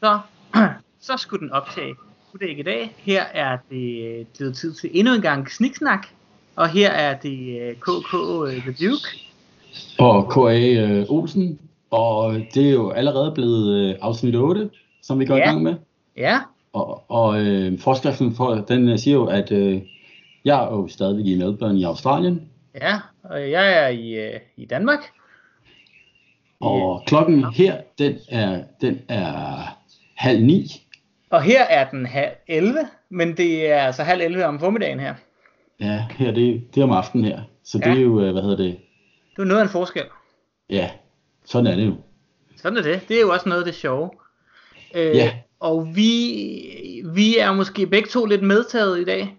Så, så skulle den optage. Det ikke i dag. Her er det blevet tid til endnu en gang sniksnak. Og her er det KK The Duke. Og K.A. Øh, Olsen. Og det er jo allerede blevet øh, afsnit 8, som vi går ja. i gang med. Ja. Og, og øh, forskriften for, den øh, siger jo, at øh, jeg er jo stadigvæk i Melbourne i Australien. Ja, og jeg er i, øh, i Danmark. Og klokken her, den er, den er halv ni. Og her er den halv 11, men det er altså halv 11 om formiddagen her. Ja, her det, det er om aftenen her. Så ja. det er jo, øh, hvad hedder det? Det er noget af en forskel. Ja, sådan er det jo. Sådan er det. Det er jo også noget af det sjove. Øh, ja. Og vi, vi er måske begge to lidt medtaget i dag.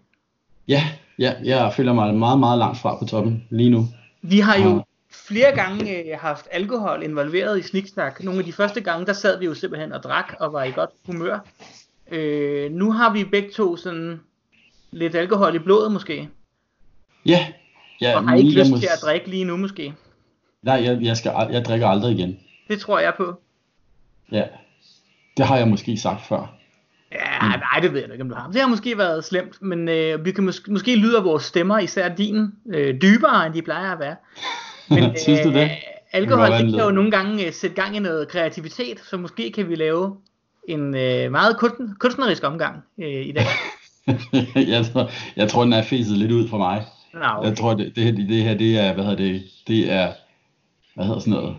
Ja, ja, jeg føler mig meget, meget langt fra på toppen lige nu. Vi har jo flere gange øh, haft alkohol involveret i sniksnak. Nogle af de første gange, der sad vi jo simpelthen og drak og var i godt humør. Øh, nu har vi begge to sådan lidt alkohol i blodet måske. Ja. ja og har ikke lyst til at drikke lige nu måske. Nej, jeg, jeg, skal, jeg drikker aldrig igen. Det tror jeg på. Ja, det har jeg måske sagt før. Ja, mm. nej, det ved jeg ikke, om du har. Det har måske været slemt, men øh, vi kan måske, måske lyde vores stemmer, især din, øh, dybere, end de plejer at være. Men, Synes du det? Øh, alkohol det kan jo nogle gange øh, sætte gang i noget kreativitet, så måske kan vi lave en øh, meget kunstnerisk omgang øh, i dag. jeg, tror, jeg tror, den er fæset lidt ud for mig. No. Jeg tror, det, det, det her, det er, hvad hedder det, det er, hvad hedder sådan noget,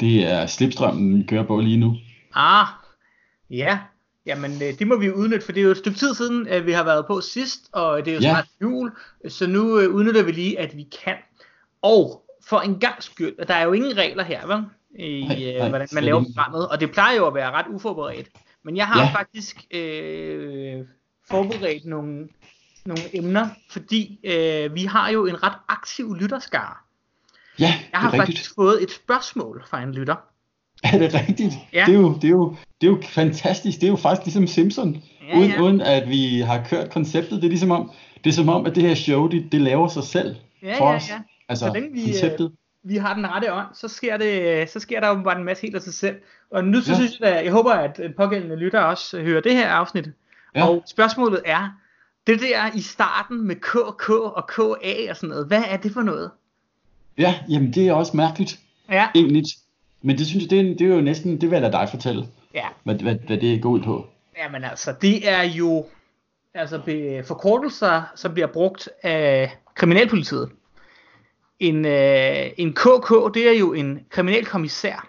det er slipstrømmen, vi kører på lige nu. Ah, ja, Jamen, øh, det må vi udnytte, for det er jo et stykke tid siden, at vi har været på sidst, og det er jo snart ja. jul, så nu øh, udnytter vi lige, at vi kan. Og for en gang skyld, der er jo ingen regler her, vel? I nej, øh, nej, hvordan man laver programmet, og det plejer jo at være ret uforberedt. Men jeg har ja. faktisk øh, forberedt nogle, nogle emner, fordi øh, vi har jo en ret aktiv lytterskare. Ja, jeg har faktisk rigtigt. fået et spørgsmål fra en lytter. Er det rigtigt? Ja. Det, er jo, det, er jo, det er jo fantastisk. Det er jo faktisk ligesom Simpson. Ja, uden, ja. uden at vi har kørt konceptet. Det er ligesom om, det er som om, at det her show, det, det laver sig selv ja, for ja, os. Ja. Altså, så vi, konceptet. Øh, vi har den rette ånd, så sker, det, så sker der jo bare en masse helt af sig selv. Og nu så ja. synes jeg, at jeg håber, at den pågældende lytter også hører det her afsnit. Ja. Og spørgsmålet er, det der i starten med KK og KA og sådan noget, hvad er det for noget? Ja, jamen det er også mærkeligt. Ja. Egentlig. Men det synes jeg, det er, det er jo næsten, det vil jeg lade dig fortælle. Ja. Hvad, hvad, hvad det går ud på. Jamen altså, det er jo altså forkortelser, som bliver brugt af kriminalpolitiet. En, øh, en KK, det er jo en kriminalkommissær.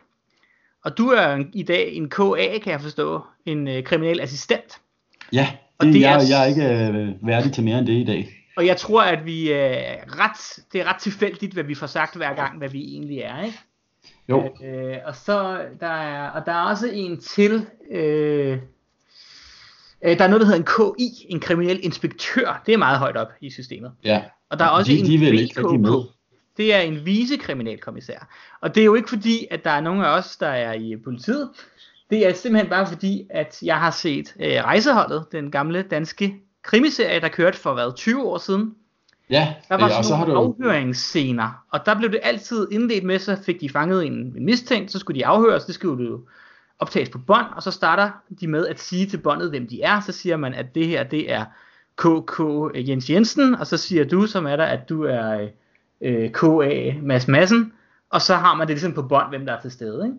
Og du er en, i dag en KA, kan jeg forstå, en øh, kriminalassistent. Ja, det, og det jeg, er, jeg er ikke øh, værdig til mere end det i dag. Og jeg tror, at vi øh, ret, det er ret tilfældigt, hvad vi får sagt hver gang, hvad vi egentlig er, ikke? Jo. Øh, og så der er, og der er også en til, øh, øh, der er noget, der hedder en KI, en kriminel inspektør. Det er meget højt op i systemet. Ja. Og der er også de, en de vil ikke rigtig med. Det er en vicekriminalkommissær. Og det er jo ikke fordi, at der er nogen af os, der er i politiet. Det er simpelthen bare fordi, at jeg har set øh, Rejseholdet, den gamle danske krimiserie, der kørte for hvad, 20 år siden. Ja, der var sådan og så nogle har du... afhøringsscener, og der blev det altid indledt med, så fik de fanget en, en mistænkt, så skulle de afhøres, det skulle jo optages på bånd, og så starter de med at sige til båndet, hvem de er, så siger man, at det her, det er KK Jens Jensen, og så siger du, som er der, at du er øh, KA Mads Madsen, og så har man det ligesom på bånd, hvem der er til stede, ikke?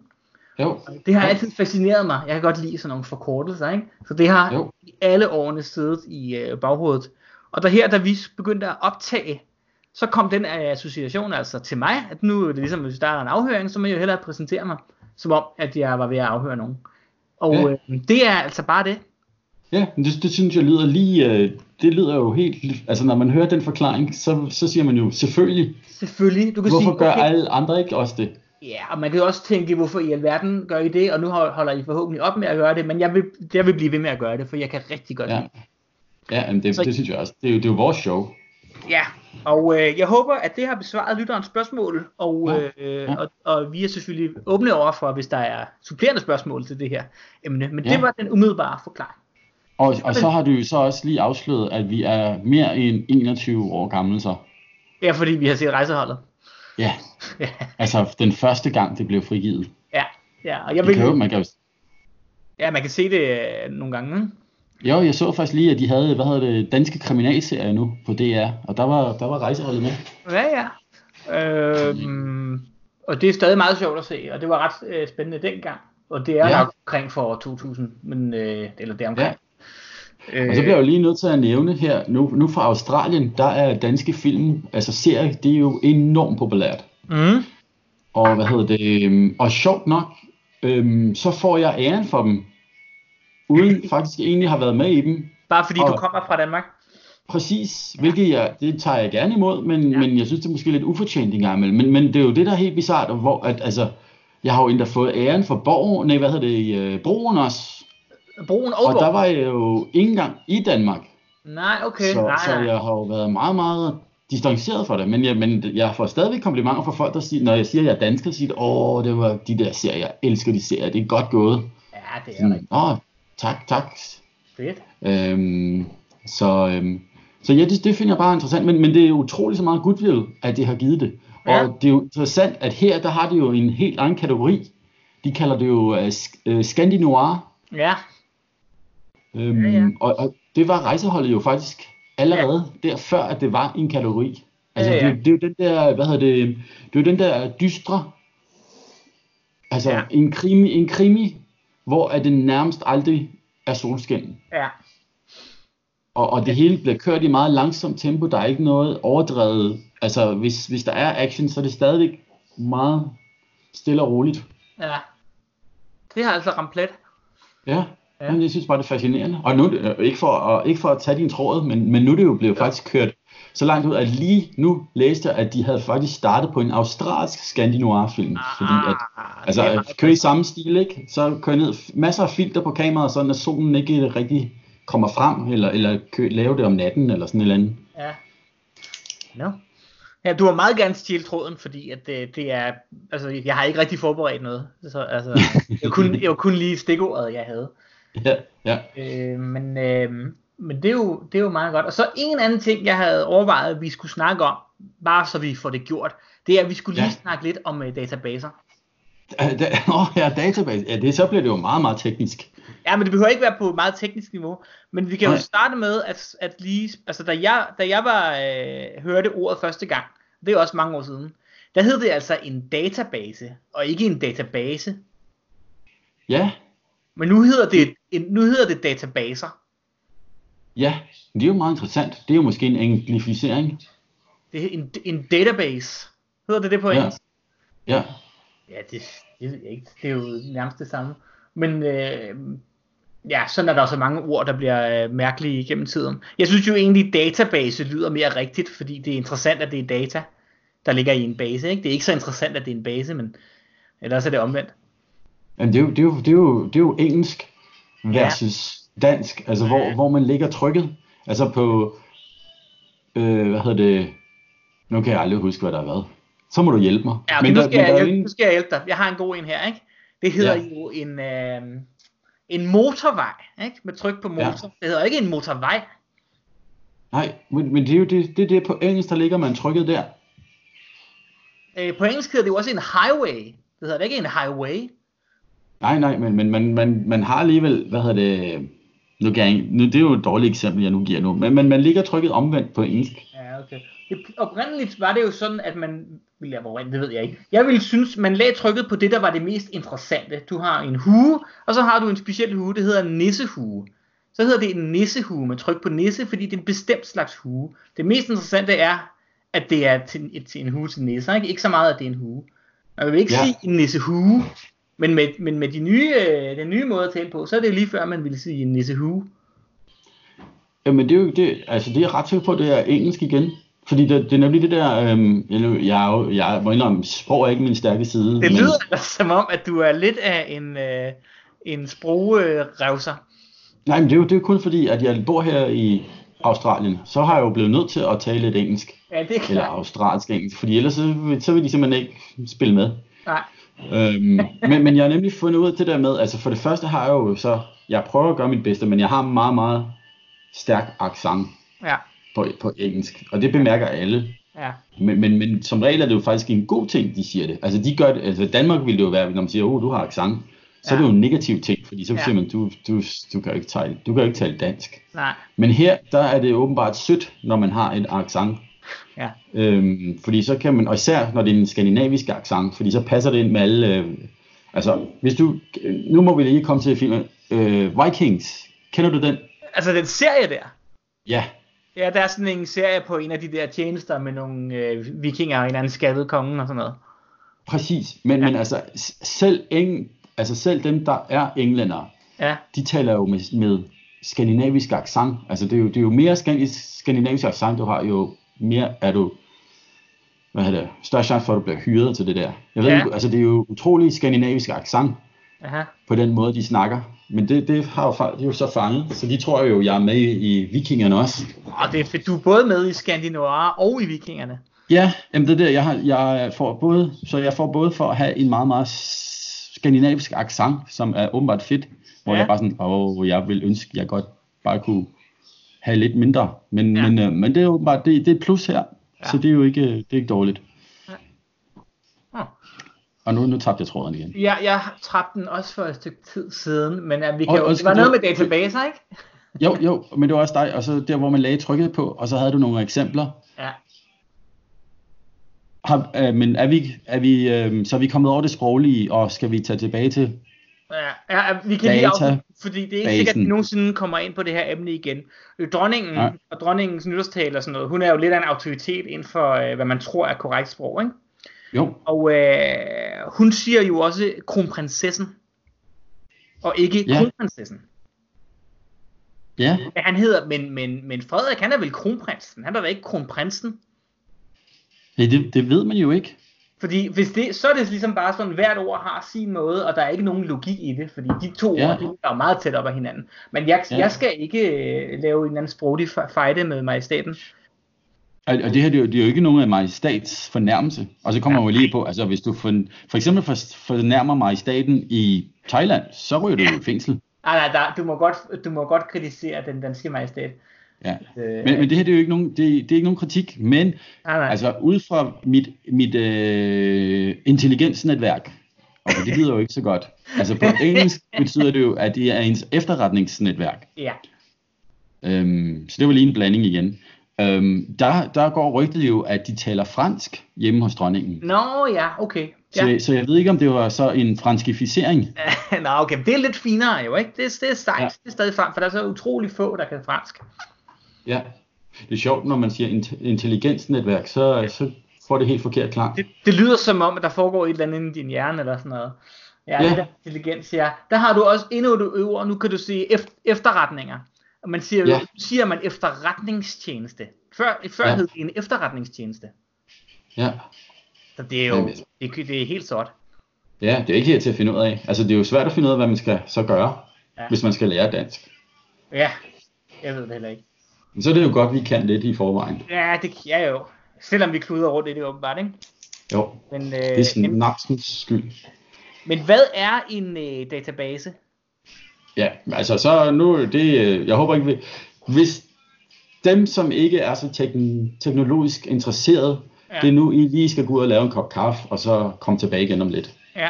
Jo. Det har altid fascineret mig. Jeg kan godt lide sådan nogle forkortelser, ikke? Så det har jo. i alle årene siddet i øh, baghovedet. Og der her, da vi begyndte at optage, så kom den association altså til mig, at nu er det ligesom, hvis der er en afhøring, så må jeg jo hellere præsentere mig, som om, at jeg var ved at afhøre nogen. Og ja. øh, det er altså bare det. Ja, det, det synes jeg lyder lige, øh, det lyder jo helt, altså når man hører den forklaring, så, så siger man jo selvfølgelig. Selvfølgelig. Du kan hvorfor sige, gør okay, alle andre ikke også det? Ja, og man kan jo også tænke, hvorfor i alverden gør I det, og nu holder I forhåbentlig op med at gøre det, men jeg vil, jeg vil blive ved med at gøre det, for jeg kan rigtig godt ja. lide Ja, men det, så, det synes jeg også. Det er jo, det er jo vores show. Ja, og øh, jeg håber, at det har besvaret lytterens spørgsmål, og, ja, øh, ja. og, og vi er selvfølgelig åbne over for, hvis der er supplerende spørgsmål til det her emne, men ja. det var den umiddelbare forklaring. Og, og så har du så også lige afsløret, at vi er mere end 21 år gamle så. Ja, fordi vi har set rejseholdet. Ja, altså den første gang, det blev frigivet. Ja, ja og jeg vil... Kan jo, man kan jo... Ja, man kan se det øh, nogle gange. Jo, jeg så faktisk lige, at de havde, hvad hedder det, danske kriminalserie nu på DR, og der var, der var rejseholdet med. Ja, ja. Øhm, og det er stadig meget sjovt at se, og det var ret øh, spændende dengang. Og det er ja. nok omkring for 2000, men, øh, eller det omkring. Ja. Og så bliver jeg jo lige nødt til at nævne her, nu, nu fra Australien, der er danske film, altså serier, det er jo enormt populært. Mm. Og hvad hedder det, øhm, og sjovt nok, øhm, så får jeg æren for dem, uden faktisk egentlig har været med i dem. Bare fordi og, du kommer fra Danmark? Præcis, hvilket jeg, det tager jeg gerne imod, men, ja. men jeg synes det er måske lidt ufortjent en gang imellem. Men, men det er jo det, der er helt bizart, hvor at, altså, jeg har jo endda fået æren for borg, nej, hvad hedder det, uh, broen også. Broen og, og der var jeg jo ikke engang i Danmark. Nej, okay. Så, nej, så jeg har jo været meget, meget distanceret for det, men jeg, men jeg får stadigvæk komplimenter fra folk, der siger, når jeg siger, at jeg er dansker, siger åh, det var de der serier, jeg elsker de serier, det er godt gået. Ja, det er rigtigt. Åh, tak, tak. Fedt. Øhm, så, øhm, så ja, det, det finder jeg bare interessant, men, men det er utroligt så meget goodwill, at det har givet det. Ja. Og det er jo interessant, at her, der har det jo en helt anden kategori. De kalder det jo uh, Scandinoir. Ja. Øhm, ja, ja. Og, og det var rejseholdet jo faktisk allerede ja. der før, at det var en kategori. Altså, ja, ja. Det, det er jo den der, hvad hedder det, det er jo den der dystre, altså ja. en, krimi, en krimi, hvor at det nærmest aldrig er solskin. Ja. Og, og det hele bliver kørt i meget langsomt tempo, der er ikke noget overdrevet. Altså, hvis, hvis der er action, så er det stadigvæk meget stille og roligt. Ja. Det har altså ramt plet. Ja. Ja. Men jeg synes bare, det er fascinerende. Og nu, øh, ikke for, og ikke for at tage din tråd, men, men nu er det jo blevet ja. faktisk kørt så langt ud, at lige nu læste jeg, at de havde faktisk startet på en australsk Scandinoir-film. Ah, fordi at, altså, at køre i samme stil, ikke? Så kører ned masser af filter på kameraet, sådan at solen ikke rigtig kommer frem, eller, eller kø, lave det om natten, eller sådan et eller andet. Ja. No. Ja, du har meget gerne stjæle tråden, fordi at det, det er, altså, jeg har ikke rigtig forberedt noget. Så, altså, jeg, kunne, jeg var kun lige stikordet, jeg havde. Ja, ja. Øh, men øh, men det, er jo, det er jo meget godt. Og så en anden ting, jeg havde overvejet, at vi skulle snakke om, bare så vi får det gjort, det er, at vi skulle lige ja. snakke lidt om uh, databaser. Åh oh, ja, database. Ja, det, så bliver det jo meget, meget teknisk. Ja, men det behøver ikke være på et meget teknisk niveau. Men vi kan Nej. jo starte med, at, at lige, altså da jeg, da jeg var, øh, hørte ordet første gang, det er også mange år siden, der hed det altså en database, og ikke en database. Ja, men nu hedder det, nu hedder det databaser. Ja, det er jo meget interessant. Det er jo måske en englificering. Det er en, en database. Hedder det det på engelsk? Ja. Ja, det, det ved jeg ikke. Det er jo nærmest det samme. Men øh, ja, sådan er der også mange ord, der bliver øh, mærkelige gennem tiden. Jeg synes jo egentlig, database lyder mere rigtigt, fordi det er interessant, at det er data, der ligger i en base. Ikke? Det er ikke så interessant, at det er en base, men ellers er det omvendt. Jamen, det, er jo, det, er jo, det, er jo, det er jo engelsk versus ja. dansk, altså ja. hvor, hvor man lægger trykket. Altså på, øh, hvad hedder det, nu kan jeg aldrig huske, hvad der har været. Så må du hjælpe mig. Ja, men, nu, skal der, jeg, hjælpe, nu skal jeg hjælpe dig. Jeg har en god en her, ikke? Det hedder ja. jo en, øh, en motorvej, ikke? Med tryk på motor. Ja. Det hedder ikke en motorvej. Nej, men, men det er jo det, det, det på engelsk, der ligger man trykket der. Øh, på engelsk hedder det jo også en highway. Det hedder det ikke en highway. Nej, nej, men, men man, man, man har alligevel, hvad hedder det, nu, kan jeg, nu det er jo et dårligt eksempel, jeg nu giver nu, men, men man ligger trykket omvendt på engelsk. Ja, okay. Det, oprindeligt var det jo sådan, at man, vil jeg hvor det ved jeg ikke, jeg ville synes, man lagde trykket på det, der var det mest interessante. Du har en hue, og så har du en speciel hue, det hedder en nissehue. Så hedder det en nissehue med tryk på nisse, fordi det er en bestemt slags hue. Det mest interessante er, at det er til, til en hue til nisser, ikke? ikke så meget, at det er en hue. Man vil ikke ja. sige en nissehue, men med, men med de nye, øh, den nye måde at tale på, så er det lige før, man ville sige nissehue. Jamen det er jo det, altså det er ret sikker på, det er engelsk igen. Fordi det, det er nemlig det der, øhm, jeg, jeg, jeg må indrømme, sprog er ikke min stærke side. Det men... lyder som om, at du er lidt af en, øh, en sprogrevser. Nej, men det er, jo, det er jo kun fordi, at jeg bor her i Australien, så har jeg jo blevet nødt til at tale lidt engelsk. Ja, det er klart. Eller australsk engelsk, fordi ellers så, så vil de simpelthen ikke spille med. Nej øhm, men, men jeg har nemlig fundet ud af det der med, altså for det første har jeg jo så, jeg prøver at gøre mit bedste, men jeg har meget, meget stærk accent ja. på, på engelsk, og det bemærker alle. Ja. Men, men, men som regel er det jo faktisk en god ting, de siger det. Altså de gør det, altså Danmark ville det jo være, når man siger, oh, du har accent, så er det jo en negativ ting, fordi så ja. siger man, du, du, du, kan ikke tale, du kan ikke tale dansk. Nej. Men her, der er det åbenbart sødt, når man har et accent. Ja. Øhm, fordi så kan man, og især når det er en skandinavisk accent, fordi så passer det ind med alle, øh, altså hvis du, nu må vi lige komme til filmen, øh, Vikings, kender du den? Altså den serie der? Ja. Ja, der er sådan en serie på en af de der tjenester med nogle øh, vikinger og en eller anden skadet konge og sådan noget. Præcis, men, ja. men altså selv, eng, altså selv dem, der er englænder, ja. de taler jo med, med skandinavisk accent. Altså det er jo, det er jo mere skandinavisk accent, du har jo mere er du hvad hedder det, større chance for, at du bliver hyret til det der. Jeg ved ja. ikke, altså det er jo utrolig skandinavisk accent Aha. på den måde, de snakker. Men det, det har jo, de jo så fanget, så de tror jo, jeg er med i, i Vikingerne også. Og det er fedt, du er både med i Skandinoir og i Vikingerne. Ja, jamen det er det, jeg, har, jeg får både, så jeg får både for at have en meget, meget skandinavisk accent, som er åbenbart fedt, hvor ja. jeg bare sådan, åh, jeg vil ønske, jeg godt bare kunne have lidt mindre. Men, ja. men, øh, men det er jo bare, det, det er plus her, ja. så det er jo ikke, det er ikke dårligt. Ja. Huh. Og nu, nu tabte jeg tråden igen. Ja, jeg tabte den også for et stykke tid siden, men uh, vi kan og, jo, det var noget med databaser, ikke? jo, jo, men det var også dig, og så der, hvor man lagde trykket på, og så havde du nogle eksempler. Ja. Har, øh, men er vi, er vi, øh, så er vi kommet over det sproglige, og skal vi tage tilbage til Ja, ja vi kan lige af, fordi det er ikke sikkert, at vi nogensinde kommer ind på det her emne igen. Øh, dronningen ja. og dronningens nytårstale og sådan noget, hun er jo lidt af en autoritet inden for, øh, hvad man tror er korrekt sprog, ikke? Jo. Og øh, hun siger jo også kronprinsessen, og ikke ja. kronprinsessen. Ja. Han hedder, men, men, men Frederik, han er vel kronprinsen, han er da ikke kronprinsen. Ja, det, det ved man jo ikke. Fordi hvis det, så er det ligesom bare sådan, hvert ord har sin måde, og der er ikke nogen logik i det, fordi de to ja. ord, de er jo meget tæt op af hinanden. Men jeg, ja. jeg skal ikke uh, lave en eller anden sproglig fejde med majestaten. Og, og det her det er, jo, det er jo ikke nogen af majestats fornærmelse. Og så kommer ja. man jo lige på, altså hvis du for, for eksempel for, fornærmer majestaten i Thailand, så ryger du ja. i fængsel. Nej, nej, der, du, må godt, du må godt kritisere den danske majestat. Ja. Øh, men, men det her det er jo ikke nogen, det, det er ikke nogen kritik, men nej, nej. altså ud fra mit, mit øh, intelligensnetværk, og det lyder jo ikke så godt. Altså på engelsk betyder det jo, at det er ens efterretningsnetværk. Ja. Øhm, så det var lige en blanding igen. Øhm, der, der går rygtet jo, at de taler fransk hjemme hos dronningen. Nå ja, okay. Ja. Så, så jeg ved ikke, om det var så en franskificering. Nå okay, det er lidt finere jo, ikke? Det, det er sejt, ja. det er stadig frem, for der er så utrolig få, der kan fransk. Ja, det er sjovt, når man siger intelligensnetværk, så, så får det helt forkert klang. Det, det lyder som om, at der foregår et eller andet i din hjerne, eller sådan noget. Ja, ja. det intelligens, ja. Der har du også endnu et øver, nu kan du sige efterretninger. Man siger, ja. siger man efterretningstjeneste. Før, før ja. hed det en efterretningstjeneste. Ja. Så det er jo, Jamen, det, det er helt sort. Ja, det er ikke helt til at finde ud af. Altså det er jo svært at finde ud af, hvad man skal så gøre, ja. hvis man skal lære dansk. Ja, jeg ved det heller ikke. Men så er det jo godt, vi kan lidt i forvejen. Ja, det kan jeg jo. Selvom vi kluder rundt i det åbenbart, ikke? Jo, men, øh, det er snapsens skyld. Men hvad er en øh, database? Ja, altså så nu, det, øh, jeg håber ikke, vi, hvis dem, som ikke er så tekn, teknologisk interesseret, ja. det er nu, I lige skal gå ud og lave en kop kaffe, og så komme tilbage igen om lidt. Ja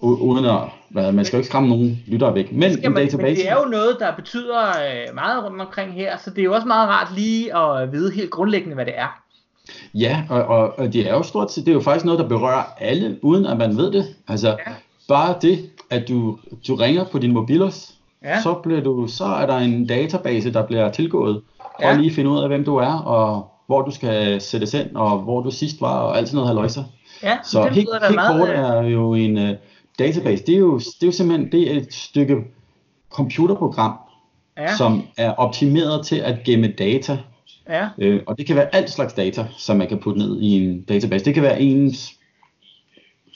uden at, hvad, man skal jo ikke skræmme nogen lyttere væk. Men, man, database... men det er jo noget, der betyder øh, meget rundt omkring her, så det er jo også meget rart lige at vide helt grundlæggende, hvad det er. Ja, og, og, og det er jo stort set, det er jo faktisk noget, der berører alle, uden at man ved det. Altså, ja. bare det, at du, du ringer på din mobilus, ja. så, bliver du, så er der en database, der bliver tilgået, for ja. at lige finde ud af, hvem du er, og hvor du skal sættes ind, og hvor du sidst var, og alt sådan noget haløjser. Ja, så helt, helt meget, kort er jo en, øh, database, det er jo, det er jo simpelthen det er et stykke computerprogram, ja. som er optimeret til at gemme data. Ja. Øh, og det kan være alt slags data, som man kan putte ned i en database. Det kan være ens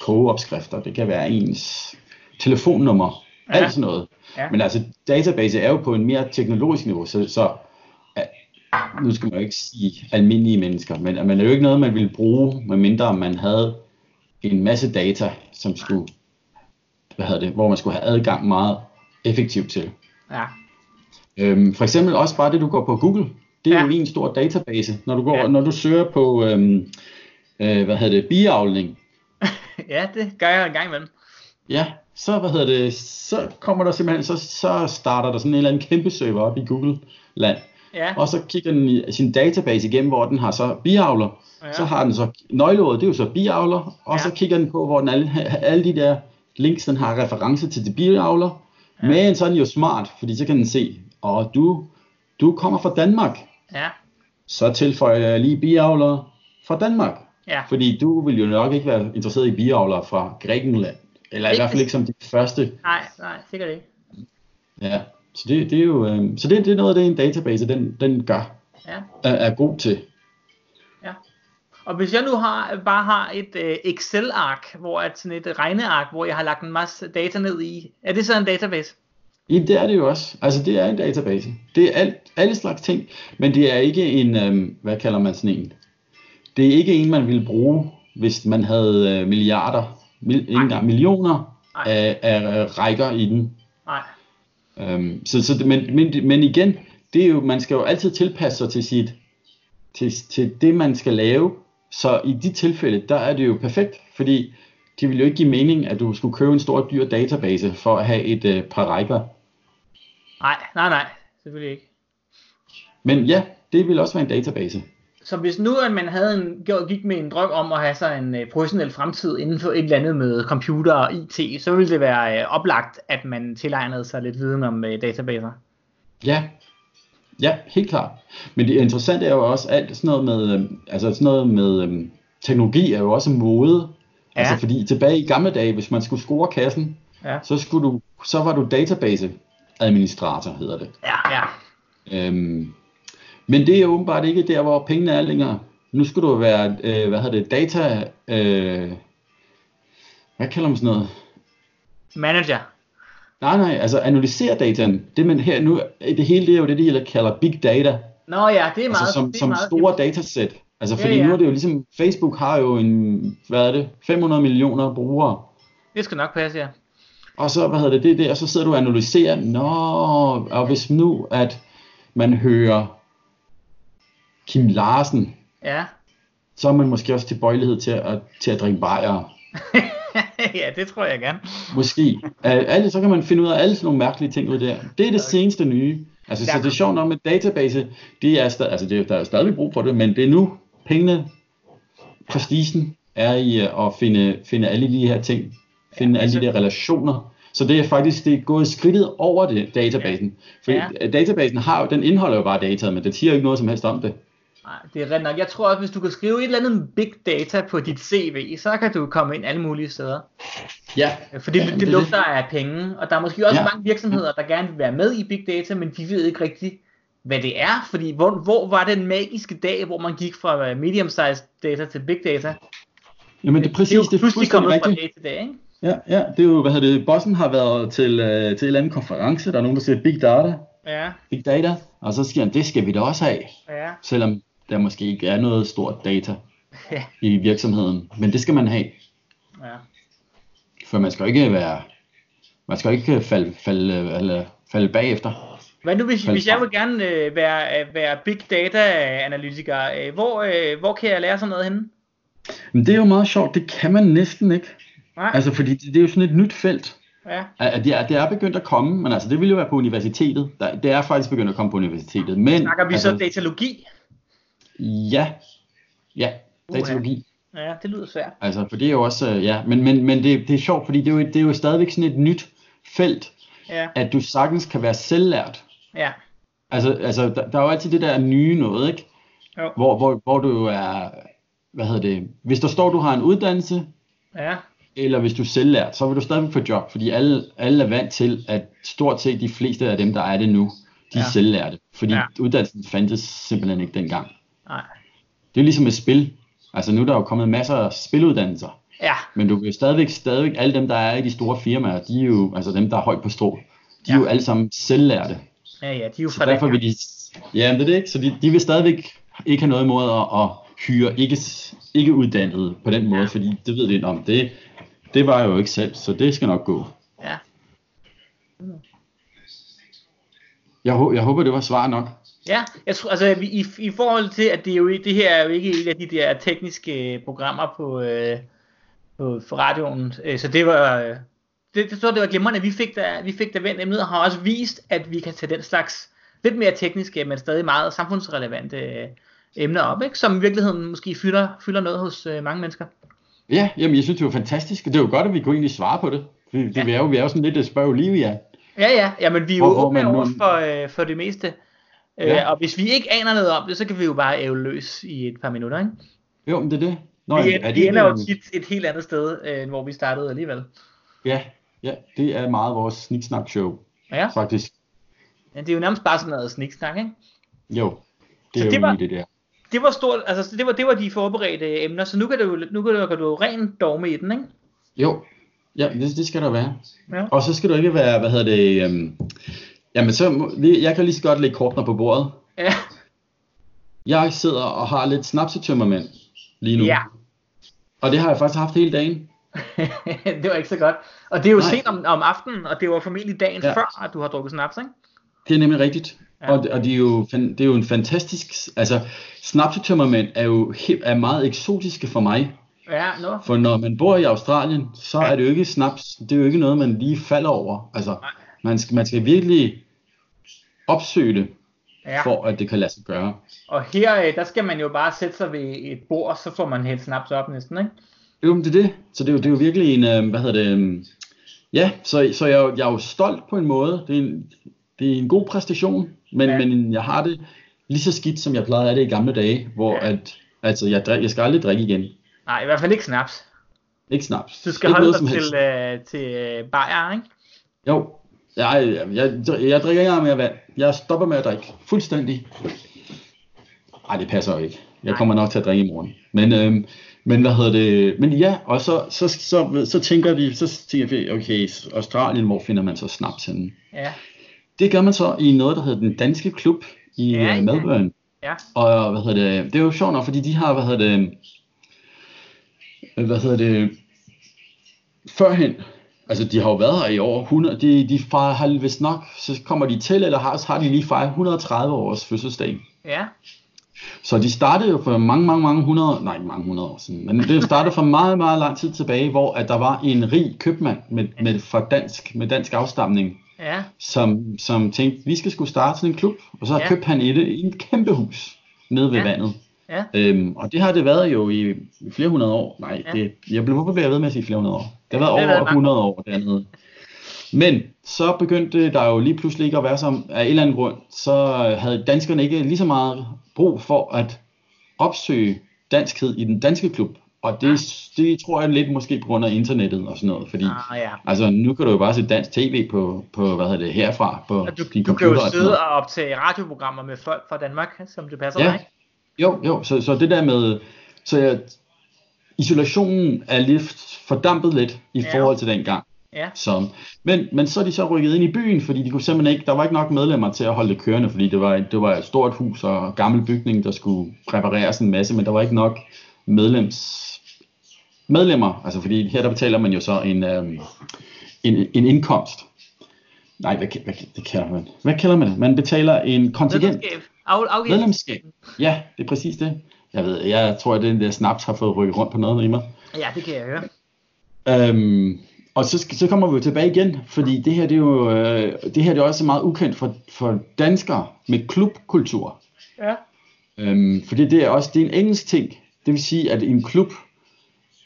kogeopskrifter, det kan være ens telefonnummer, ja. alt sådan noget. Ja. Men altså, database er jo på en mere teknologisk niveau, så, så nu skal man jo ikke sige almindelige mennesker, men man er jo ikke noget, man ville bruge, medmindre man havde en masse data, som skulle hvad hedder det, hvor man skulle have adgang meget effektivt til. Ja. Øhm, for eksempel også bare det, du går på Google. Det er ja. jo en stor database. Når du, går, ja. når du søger på, øhm, øh, hvad hedder det, biavling. ja, det gør jeg en gang imellem. Ja, så, hvad hedder det, så kommer der simpelthen, så, så starter der sådan en eller anden kæmpe server op i Google-land. Ja. Og så kigger den i sin database igennem, hvor den har så biavler. Ja. Så har den så nøgleordet, det er jo så biavler. Og Ja. så kigger den på, hvor den alle, alle de der links, den har reference til de biavler. Ja. Men så er den jo smart, fordi så kan den se, og du, du kommer fra Danmark. Ja. Så tilføjer jeg lige biavlere fra Danmark. Ja. Fordi du vil jo nok ikke være interesseret i biavlere fra Grækenland. Eller i hvert fald ikke som de første. Nej, nej, sikkert ikke. Ja. Så det, det er jo øh, så det, det er noget af det, en database den, den gør, Ja. er, er god til. Og hvis jeg nu har, bare har et øh, Excel-ark, hvor at sådan et regneark, hvor jeg har lagt en masse data ned i, er det så en database? Ja, det er det jo også. Altså det er en database. Det er alt, alle slags ting, men det er ikke en, øhm, hvad kalder man sådan en? Det er ikke en, man ville bruge, hvis man havde øh, milliarder, mil, ikke engang millioner Nej. af, af rækker i den. Nej. Øhm, så, så men, men, men igen, det er jo, man skal jo altid tilpasse sig til sit, til, til det, man skal lave. Så i de tilfælde, der er det jo perfekt, fordi det vil jo ikke give mening, at du skulle købe en stor dyr database for at have et øh, par rækker. Nej, nej, nej, selvfølgelig ikke. Men ja, det vil også være en database. Så hvis nu at man havde en, gik med en drøm om at have sig en øh, professionel fremtid inden for et eller andet med computer og IT, så ville det være øh, oplagt, at man tilegnede sig lidt viden om øh, databaser. Ja, ja, helt klart. Men det interessante er jo også alt sådan noget med, øhm, altså sådan noget med øhm, teknologi er jo også mode. Ja. Altså fordi tilbage i gamle dage, hvis man skulle score kassen, Ja, så, skulle du, så var du database administrator, hedder det. ja, ja. Øhm, men det er jo åbenbart ikke der, hvor pengene er længere. Nu skulle du være, øh, hvad hedder det, data, øh, hvad kalder man sådan noget? Manager. Nej, nej, altså analysere dataen. Det, man her nu, det hele det er jo det, de kalder big data. Nå ja, det er meget... Altså som, det er som meget store datasæt. Altså Ja, fordi ja. nu er det jo ligesom, Facebook har jo en, hvad er det, 500 millioner brugere. Det skal nok passe, ja. Og så, hvad hedder det, det der, og så sidder du og analyserer, nå, og hvis nu, at man hører Kim Larsen, Ja. så er man måske også tilbøjelighed til at, til at drikke bajer. ja, det tror jeg gerne. Måske. Alle, så kan man finde ud af alle sådan nogle mærkelige ting ud der. Det er det seneste nye. Altså, så det er sjovt nok med database, det er, sta- altså, det er, der er stadig brug for det, men det er nu pengene, prestigen er i uh, at finde, finde alle de her ting, finde Ja, alle de altså- der relationer. Så det er faktisk det er gået skridtet over det, databasen. For Ja. ja. databasen har jo, den indeholder jo bare data, men den siger jo ikke noget som helst om det. Nej, det er rent nok. Jeg tror også, hvis du kan skrive et eller andet big data på dit CV, så kan du komme ind alle mulige steder. Ja. Fordi Ja, det, det det er lugter af penge, og der er måske også Ja. mange virksomheder, der gerne vil være med i big data, men de ved ikke rigtigt, hvad det er. Fordi hvor, hvor var den magiske dag, hvor man gik fra medium-sized data til big data? Jamen det er det præcis, er jo det er pludselig fuldstændig kommet fra rigtigt. dag til dag, ikke? Ja, ja, det er jo, hvad hedder det, bossen har været til, øh, til en eller anden konference, der er nogen, der siger Big Data, Ja, Big Data, og så siger han, det skal vi da også have, ja, selvom der måske ikke er noget stort data ja, i virksomheden, men det skal man have, ja. for man skal ikke være, man skal ikke falde, falde, eller, falde bagefter. Hvad nu, hvis, hvis jeg vil gerne øh, være, øh, være big data analytiker, øh, hvor, øh, hvor kan jeg lære sådan noget henne? Men det er jo meget sjovt, det kan man næsten ikke, Nej, altså fordi det, det er jo sådan et nyt felt, ja, at det er, det er begyndt at komme, men altså det vil jo være på universitetet, der, det er faktisk begyndt at komme på universitetet, men snakker vi altså, så datalogi? Ja, ja, datalogi. Ja, det lyder svært. Altså, for det er jo også, øh, ja, men, men, men det, det er sjovt, fordi det er, jo, det er jo stadigvæk sådan et nyt felt, Ja, at du sagtens kan være selvlært. ja, Altså, altså der, der er jo altid det der nye noget, ikke? Jo. Hvor, hvor, hvor du er, hvad hedder det, hvis der står, du har en uddannelse, ja, eller hvis du er selvlært, så vil du stadigvæk få job, fordi alle, alle er vant til, at stort set de fleste af dem, der er det nu, de er Ja. selvlærte. Fordi Ja. uddannelsen fandtes simpelthen ikke dengang. Nej, Det er jo ligesom et spil. Altså nu er der jo kommet masser af spiluddannelser. ja, Men du kan stadigvæk, stadigvæk, alle dem, der er i de store firmaer, de er jo, altså dem, der er højt på strå, de er Ja. jo alle sammen selvlærte. ja, ja, de er jo fra derfor vil de, ja, men det er det ikke, så de, de vil stadigvæk ikke have noget imod at, at hyre ikke, ikke uddannede på den måde, Ja. fordi det ved de om, det, det var jo ikke selv, så det skal nok gå. Ja, Jeg, jeg håber, det var svar nok. Ja, jeg tror, altså i, i, forhold til, at det, er jo, det her er jo ikke et af de der tekniske øh, programmer på, øh, på for radioen, øh, så det var, øh, det, det, tror det var glimrende, at vi fik da, vi fik da vendt emnet, og har også vist, at vi kan tage den slags lidt mere tekniske, men stadig meget samfundsrelevante øh, emner op, ikke? som i virkeligheden måske fylder, fylder noget hos øh, mange mennesker. Ja, jamen jeg synes, det var fantastisk. Det er jo godt, at vi kunne egentlig svare på det. Vi, det, ja. vi, er, jo, vi er jo sådan lidt spørg lige, ja. Ja, ja, ja, men vi er jo åbne over for, øh, for det meste. Øh, ja. Øh, og hvis vi ikke aner noget om det, så kan vi jo bare æve løs i et par minutter, ikke? Jo, men det er det. Nå, vi, er, vi ender jo tit et helt andet sted, øh, end hvor vi startede alligevel. Ja, ja, det er meget vores sniksnak show, ja. faktisk. Ja, det er jo nærmest bare sådan noget sniksnak, ikke? Jo, det så er det jo var, det der. Det var stort, altså det var, det var de forberedte emner, så nu kan du, nu kan du, kan du rent dogme i den, ikke? Jo, ja, det, det skal der være. Ja. Og så skal du ikke være, hvad hedder det, um, jamen så, jeg kan lige så godt lægge kortene på bordet. Ja. Jeg sidder og har lidt snapsetømmermænd lige nu. Ja. Og det har jeg faktisk haft hele dagen. det var ikke så godt. Og det er jo Nej. sent om, om aftenen, og det var formentlig dagen ja. før, at du har drukket snaps, ikke? Det er nemlig rigtigt. Ja. Og, og det, er jo, det er jo en fantastisk... Altså, snapsetømmermænd er jo er meget eksotiske for mig. Ja, no. For når man bor i Australien, så ja. er det jo ikke snaps. Det er jo ikke noget, man lige falder over. Altså, man skal, man skal virkelig opsøge det, ja. for at det kan lade sig gøre. Og her, øh, der skal man jo bare sætte sig ved et bord, så får man helt snaps op næsten, ikke? Jo, men det er det. Så det er jo, det er jo virkelig en, øh, hvad hedder det, øhm, ja, så, så jeg, jeg er jo stolt på en måde. Det er en, det er en god præstation, men, ja. men jeg har det lige så skidt, som jeg plejede af det i gamle dage, hvor ja. at, altså, jeg, jeg skal aldrig drikke igen. Nej, i hvert fald ikke snaps. Ikke snaps. Du skal ikke holde dig til, øh, til bajer, ikke? Jo, jeg, jeg, jeg, drikker ikke mere vand. Jeg stopper med at drikke. Fuldstændig. Nej, det passer jo ikke. Jeg kommer nok til at drikke i morgen. Men, øhm, men hvad hedder det? Men ja, og så, så, så, så, tænker vi, så tænker vi, okay, Australien, hvor finder man så snaps henne? Ja. Det gør man så i noget, der hedder den danske klub i ja, uh, Melbourne. Ja. Og hvad hedder det? Det er jo sjovt nok, fordi de har, hvad hedder det, hvad hedder det, førhen, altså de har jo været her i over 100, de, de fejrer, har vist nok, så kommer de til, eller har, har de lige fejret 130 års fødselsdag. Ja. Så de startede jo for mange, mange, mange hundrede, nej, mange hundrede år siden, men det startede for meget, meget lang tid tilbage, hvor at der var en rig købmand med, med, fra dansk, med dansk afstamning, ja. som, som tænkte, vi skal skulle starte sådan en klub, og så ja. købte han et, et kæmpe hus nede ved ja. vandet. Ja. Øhm, og det har det været jo i, flere hundrede år. Nej, ja. det, jeg blev hvorfor ved med at sige flere hundrede år. Det har været ja, over 100 år dernede. Men så begyndte der jo lige pludselig ikke at være som af en eller anden grund, så havde danskerne ikke lige så meget brug for at opsøge danskhed i den danske klub. Og det, det tror jeg lidt måske på grund af internettet og sådan noget, fordi ah, ja. altså, nu kan du jo bare se dansk tv på, på hvad hedder det, herfra på du, din computer. Du kan jo sidde og, og optage radioprogrammer med folk fra Danmark, som det passer ja. dig. Jo, jo, så, så det der med, så jeg, isolationen er lidt fordampet lidt i ja. forhold til den gang. Ja. Så, men, men så er de så rykket ind i byen, fordi de kunne simpelthen ikke, der var ikke nok medlemmer til at holde det kørende, fordi det var, det var et stort hus og gammel bygning, der skulle repareres en masse, men der var ikke nok medlems, medlemmer, altså fordi her der betaler man jo så en, øhm, en, en indkomst. Nej, hvad, hvad, det kalder man? Hvad kalder man det? Man betaler en kontingent. Medlemskab. Af, Medlemskab. Ja, det er præcis det. Jeg ved, jeg tror, at den der snaps har fået rykket rundt på noget i mig. Ja, det kan jeg høre. Øhm, og så, så kommer vi jo tilbage igen, fordi det her det er jo øh, det her det er også meget ukendt for, for danskere med klubkultur. Ja. Øhm, fordi det er også det er en engelsk ting. Det vil sige, at en klub,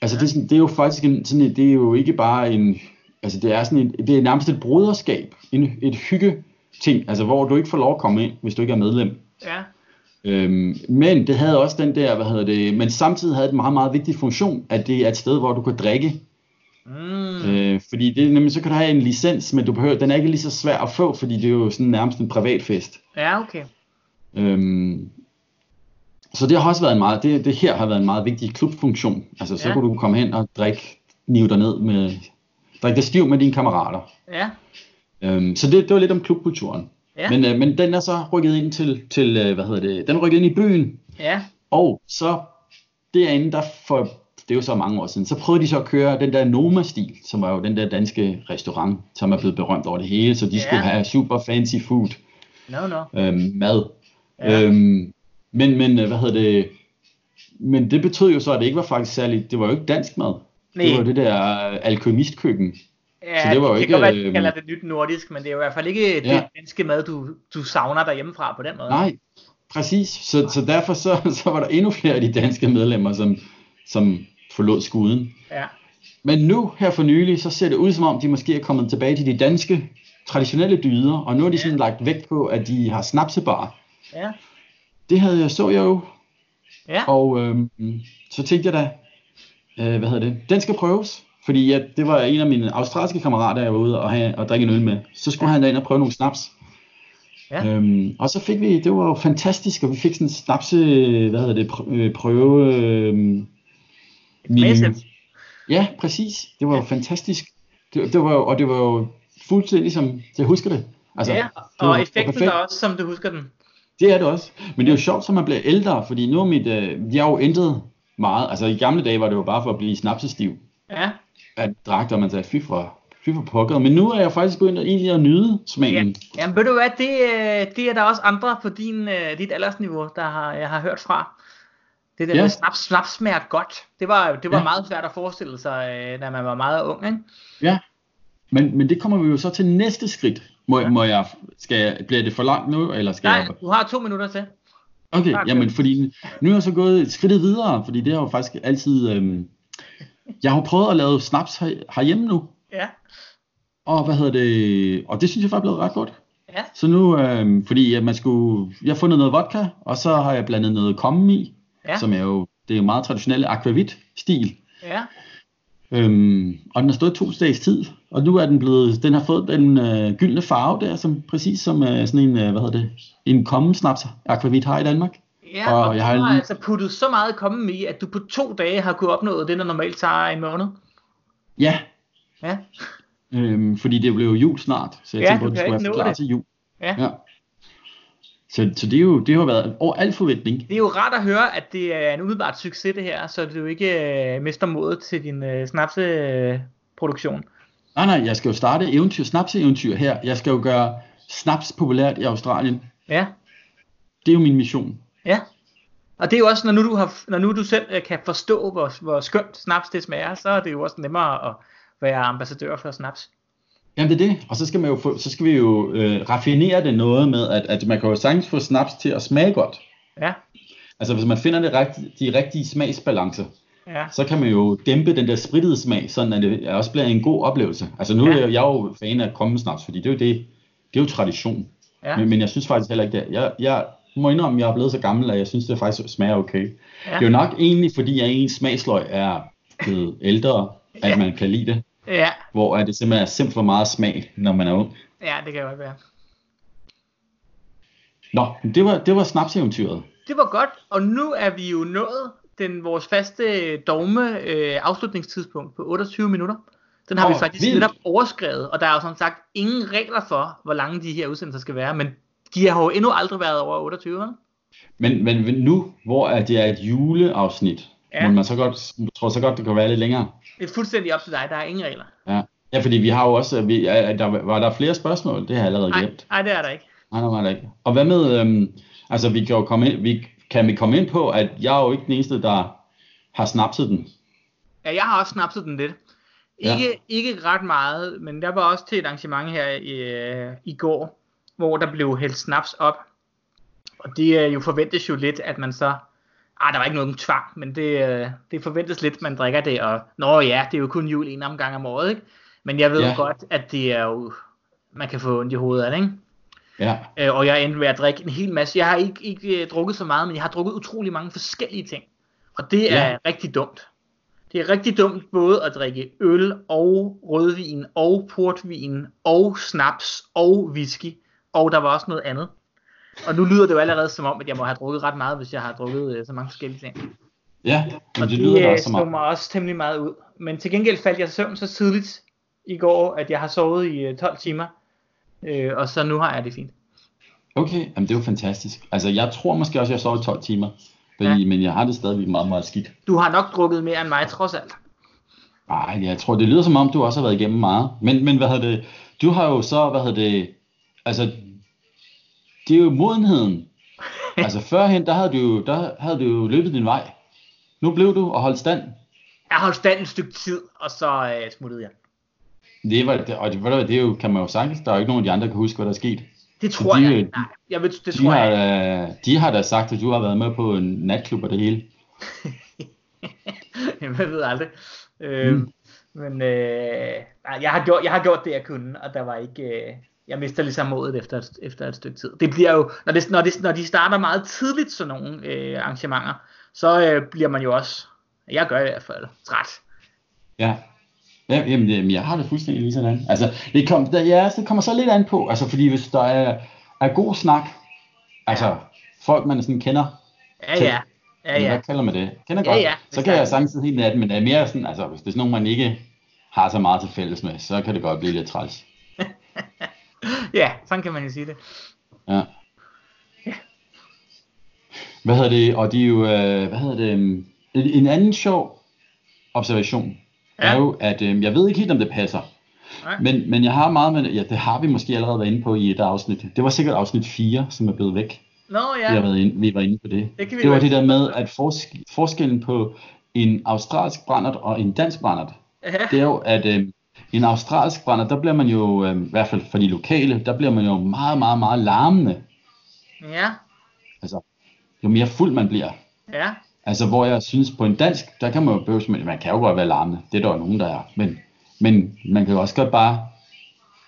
altså ja. det, er sådan, det er jo faktisk en, sådan et, det er jo ikke bare en, altså det er sådan et, det er nærmest et broderskab, en, et hygge ting, altså hvor du ikke får lov at komme ind, hvis du ikke er medlem. Ja. Øhm, men det havde også den der, hvad hedder det, men samtidig havde det en meget, meget vigtig funktion, at det er et sted, hvor du kan drikke. Mm. Øh, fordi det, nemlig, så kan du have en licens, men du behøver, den er ikke lige så svær at få, fordi det er jo sådan nærmest en privat fest. Ja, okay. Øhm, så det har også været en meget, det, det her har været en meget vigtig klubfunktion. Altså så ja. kunne du komme hen og drikke, nive dig ned med, drikke dig stiv med dine kammerater. Ja. Øhm, så det, det var lidt om klubkulturen. Ja. Men, øh, men den er så rykket ind til, til øh, hvad hedder det, den er rykket ind i byen. Ja. Og så derinde, der for, det er jo så mange år siden, så prøvede de så at køre den der Noma-stil, som var jo den der danske restaurant, som er blevet berømt over det hele, så de ja. skulle have super fancy food. No, no. Øhm, mad. Ja. Øhm, men, men, øh, hvad hedder det, men det betød jo så, at det ikke var faktisk særligt, det var jo ikke dansk mad. Nej. Det var det der alkymistkøkken. Ja, så det var jo det ikke... kan være, at de kalder det nyt nordisk, men det er jo i hvert fald ikke ja. det danske mad, du, du savner derhjemmefra på den måde. Nej, præcis. Så, så derfor så, så var der endnu flere af de danske medlemmer, som, som forlod skuden. Ja. Men nu, her for nylig, så ser det ud som om, de måske er kommet tilbage til de danske traditionelle dyder, og nu er de ja. sådan lagt vægt på, at de har snapsebar. Ja. Det havde jeg, så jeg jo. Ja. Og øhm, så tænkte jeg da, øh, hvad hedder det, den skal prøves. Fordi ja, det var en af mine australske kammerater, jeg var ude og, have, og drikke en øl med. Så skulle ja. han da ind og prøve nogle snaps. Ja. Øhm, og så fik vi, det var jo fantastisk, og vi fik sådan en snapse, hvad hedder det, øh, prøve... Øh, min, ja, præcis. Det var jo fantastisk. Det, det var jo, og det var jo fuldstændig som jeg husker det. Altså, ja, og var, effekten var også, som du husker den. Det er det også. Men det er jo sjovt, som man bliver ældre, fordi nu er mit, øh, jeg har jo ændret meget. Altså i gamle dage var det jo bare for at blive snapsestiv. Ja. At drak, og man sagde, fy for, fy for pokker. Men nu er jeg faktisk begyndt at, egentlig at nyde smagen. Ja. Jamen ved du hvad, det, øh, det er der også andre på din, øh, dit aldersniveau, der har, jeg har hørt fra. Det der ja. med snaps, snaps smager godt. Det var, det var ja. meget svært at forestille sig, øh, da man var meget ung, ikke? Ja, men, men det kommer vi jo så til næste skridt. Må, ja. må jeg, skal jeg, bliver det for langt nu, eller skal Nej, jeg... du har to minutter til. Okay, tak, jamen fordi nu er jeg så gået skridtet videre, fordi det har jo faktisk altid... Øhm, jeg har prøvet at lave snaps her, herhjemme nu. Ja. Og hvad hedder det... Og det synes jeg faktisk er blevet ret godt. Ja. Så nu, øhm, fordi man skulle... Jeg har fundet noget vodka, og så har jeg blandet noget kommen i, ja. som er jo... Det er jo meget traditionelle aquavit-stil. Ja. Øhm, og den har stået to dages tid, og nu er den blevet, den har fået den øh, gyldne farve der, som præcis som øh, sådan en, øh, hvad hedder det, en kommensnaps akvavit har i Danmark. Ja, og, og jeg har, har altså puttet så meget kommen i, at du på to dage har kunnet opnå det, der normalt tager en måned. Ja. Ja. Øhm, fordi det blev jo jul snart, så jeg ja, tænkte, at det skulle være klar det. til jul. Ja. ja. Så, så det, er jo, det har været over al forventning. Det er jo rart at høre, at det er en umiddelbart succes det her, så du ikke øh, mister modet til din øh, snapseproduktion. Nej, nej, jeg skal jo starte eventyr, snapseeventyr her. Jeg skal jo gøre snaps populært i Australien. Ja. Det er jo min mission. Ja. Og det er jo også, når nu du, har, når nu du selv øh, kan forstå, hvor, hvor skønt snaps det smager, så er det jo også nemmere at være ambassadør for snaps. Jamen det er det, og så skal, man jo få, så skal vi jo øh, raffinere det noget med, at, at man kan jo sagtens få snaps til at smage godt. Ja. Altså hvis man finder det rigtige, de rigtige smagsbalancer, ja. så kan man jo dæmpe den der sprittede smag, sådan at det også bliver en god oplevelse. Altså nu ja. er jeg, jeg er jo fan af kommensnaps, fordi det er jo det, det er jo tradition. Ja. Men, men jeg synes faktisk heller ikke det. Jeg, jeg må indrømme, at jeg er blevet så gammel, at jeg synes, det faktisk smager okay. Ja. Det er jo nok egentlig, fordi jeg ens smagsløg er blevet ældre, at ja. man kan lide det. Ja. Hvor er det simpelthen er simpelthen for meget smag, når man er ung. Ja, det kan godt være. Nå, det var, det var snapseventyret. Det var godt, og nu er vi jo nået den vores faste dogme øh, afslutningstidspunkt på 28 minutter. Den har oh, vi faktisk vildt. netop overskrevet, og der er jo som sagt ingen regler for, hvor lange de her udsendelser skal være, men de har jo endnu aldrig været over 28. Men, men nu, hvor det er et juleafsnit, ja. må man så godt, tror så godt, det kan være lidt længere. Det er fuldstændig op til dig, der er ingen regler. Ja, ja fordi vi har jo også, vi, der, var der flere spørgsmål? Det har jeg allerede glemt. Nej, det er der ikke. Nej, det var der ikke. Og hvad med, øhm, altså vi kan jo komme ind, vi, kan vi komme ind på, at jeg er jo ikke den eneste, der har snapset den. Ja, jeg har også snapset den lidt. Ikke, ja. ikke ret meget, men der var også til et arrangement her i, øh, i går, hvor der blev hældt snaps op. Og det er jo forventes jo lidt, at man så Ah, der var ikke nogen tvang, men det, øh, det forventes lidt, man drikker det, og nå ja, det er jo kun jul en omgang om året, ikke? Men jeg ved ja. godt, at det er jo, man kan få ondt i hovedet af det, ikke? Ja. Øh, og jeg er endt med at drikke en hel masse. Jeg har ikke, ikke uh, drukket så meget, men jeg har drukket utrolig mange forskellige ting. Og det er ja. rigtig dumt. Det er rigtig dumt både at drikke øl og rødvin og portvin og snaps og whisky. Og der var også noget andet. Og nu lyder det jo allerede som om, at jeg må have drukket ret meget, hvis jeg har drukket øh, så mange forskellige ting. Ja, men og det lyder det, også som om. mig også temmelig meget ud. Men til gengæld faldt jeg søvn så tidligt i går, at jeg har sovet i øh, 12 timer. Øh, og så nu har jeg det fint. Okay, jamen det er jo fantastisk. Altså jeg tror måske også, at jeg sover 12 timer. Fordi, ja. Men jeg har det stadigvæk meget, meget skidt. Du har nok drukket mere end mig, trods alt. Nej, jeg tror, det lyder som om, du også har været igennem meget. Men, men hvad hedder det? Du har jo så, hvad hedder det? Altså, det er jo modenheden. altså førhen, der havde, du jo, der havde du jo løbet din vej. Nu blev du og holdt stand. Jeg holdt stand et stykke tid, og så øh, smuttede jeg. Det var, det, og det, det, det jo, kan man jo sagtens, der er jo ikke nogen af de andre, der kan huske, hvad der er sket. Det tror de, jeg. Nej, jeg ved, det de tror har, jeg. De har da sagt, at du har været med på en natklub og det hele. Jamen, jeg ved aldrig. Øh, mm. Men øh, jeg, har gjort, jeg har gjort det, jeg kunne, og der var ikke... Øh, jeg mister ligesom modet efter, efter et stykke tid. Det bliver jo, når, det, når, det, når de starter meget tidligt, sådan nogle øh, arrangementer, så øh, bliver man jo også, jeg gør i hvert fald, træt. Ja, Ja, jamen, jamen, jeg har det fuldstændig lige sådan. Altså, det, kom, der, ja, det kommer så lidt an på, altså, fordi hvis der er, er god snak, altså, folk man sådan kender, ja, ja. Ja, ja. Hvad kalder man det? Kender ja, godt. Ja, så kan jeg sagtens helt natten, men det er mere sådan, altså, hvis det er nogen, man ikke har så meget til fælles med, så kan det godt blive lidt træls. ja, sådan kan man jo sige det. Ja. ja. Hvad hedder det, og det er jo, øh, hvad hedder det, en, en anden sjov observation, ja. er jo, at øh, jeg ved ikke helt, om det passer. Nej. Men, men jeg har meget med, ja, det har vi måske allerede været inde på i et afsnit. Det var sikkert afsnit 4, som er blevet væk. Nå ja. Vi, har været inde, vi var inde på det. Det, det var det der med, at fors- forskellen på en australsk brændert og en dansk brændert, ja. det er jo, at øh, en australsk brændert, der bliver man jo, øh, i hvert fald for de lokale, der bliver man jo meget, meget, meget larmende. Ja. Altså, jo mere fuld man bliver. Ja. Altså, hvor jeg synes, på en dansk, der kan man jo bøves, men man kan jo godt være larmende. Det er der jo nogen, der er. Men, men man kan jo også godt bare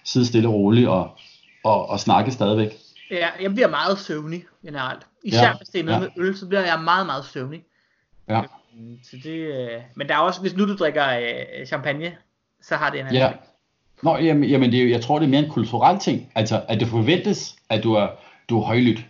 sidde stille og roligt og, og, og snakke stadigvæk. Ja, jeg bliver meget søvnig generelt. Især ja, hvis det er noget ja. med øl, så bliver jeg meget, meget søvnig. Ja. Så det, øh, men der er også, hvis nu du drikker øh, champagne, så har det en anden ja. Nå, jamen, jamen det er, jeg tror, det er mere en kulturel ting. Altså, at det forventes, at du er, du er højlydt.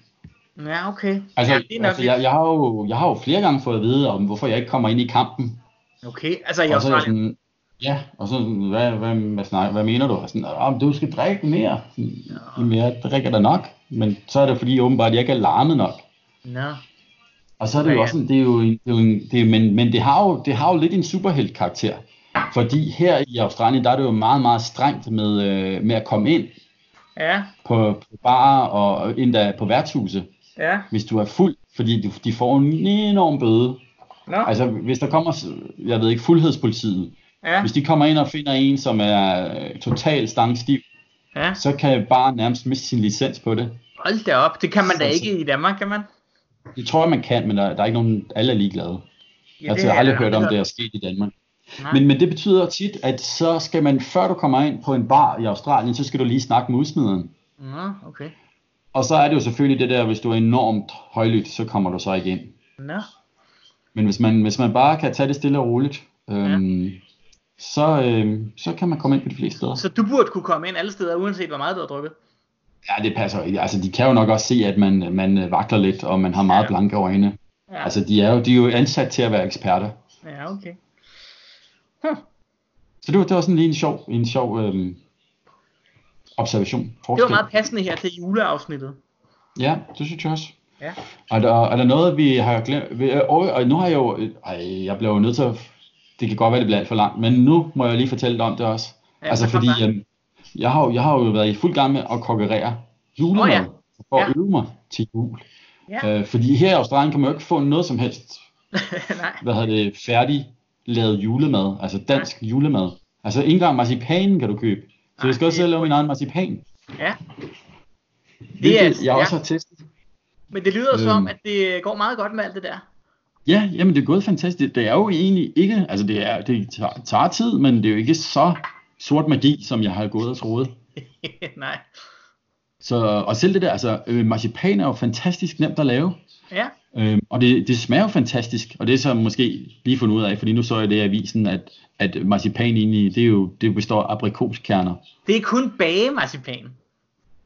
Ja, okay. Altså, ja, det er altså jeg, jeg, har jo, jeg har jo flere gange fået at vide, om hvorfor jeg ikke kommer ind i kampen. Okay, altså i Australien. Australien. Ja, og så, hvad, hvad, hvad, hvad, hvad mener du? Og sådan, om du skal drikke mere. Sådan, ja. Jamen, jeg drikker da nok. Men så er det fordi, åbenbart, jeg ikke er larmet nok. Nå. Og så er det jo også sådan, det er jo, det er jo en, det er, men, men det har jo, det har jo lidt en superhelt karakter. Fordi her i Australien, der er det jo meget, meget strengt med, øh, med at komme ind ja. på, på barer og endda på værtshuse. Ja. Hvis du er fuld, fordi de, de får en enorm bøde. Nå. Altså, hvis der kommer, jeg ved ikke, fuldhedspolitiet, ja. hvis de kommer ind og finder en, som er øh, totalt stangstiv, ja. så kan bare nærmest miste sin licens på det. Hold da op, det kan man da ikke i Danmark, kan man? Det tror jeg, man kan, men der, der er ikke nogen, alle er ligeglade. Ja, altså, jeg har aldrig hørt om, det er sket i Danmark. Men, men det betyder tit, at så skal man, før du kommer ind på en bar i Australien, så skal du lige snakke med udsmideren. Nå, okay. Og så er det jo selvfølgelig det der, hvis du er enormt højlydt, så kommer du så ikke ind. Nå. Men hvis man, hvis man bare kan tage det stille og roligt, øhm, ja. så, øhm, så kan man komme ind på de fleste steder. Så du burde kunne komme ind alle steder, uanset hvor meget du har drukket? Ja, det passer ikke. Altså, de kan jo nok også se, at man, man vakler lidt, og man har meget ja. blanke øjne. Ja. Altså, de er, jo, de er jo ansat til at være eksperter. Ja, okay. Så det var, det var sådan lige en sjov, en sjov øhm, observation. Forskel. Det var meget passende her til juleafsnittet. Ja, det synes jeg også. Ja. Er der, er der noget, vi har glemt? Og, og nu har jeg jo... Ej, jeg blev jo nødt til at... Det kan godt være, det bliver alt for langt, men nu må jeg lige fortælle dig om det også. Ja, altså fordi, øhm, jeg, har, jeg har jo været i fuld gang med at konkurrere julemad, oh, ja. for at ja. øve mig til jul. Ja. Øh, fordi her i Australien kan man jo ikke få noget som helst, Nej. hvad hedder det, færdig lavet julemad, altså dansk Nej. julemad. Altså ikke engang marcipan kan du købe. Så Nej, jeg skal også selv lave min egen marcipan. Ja. Det er, jeg også ja. har testet. Men det lyder øhm. som, at det går meget godt med alt det der. Ja, jamen det er gået fantastisk. Det er jo egentlig ikke, altså det, er, det tager, tager tid, men det er jo ikke så sort magi, som jeg har gået og troet. Nej. Så, og selv det der, altså øh, marcipan er jo fantastisk nemt at lave. Ja. Øhm, og det, det smager jo fantastisk, og det er så måske lige fundet ud af, fordi nu så jeg det i avisen, at, at marcipan egentlig, det, er jo, det består af aprikoskerner. Det er kun bagemarcipan.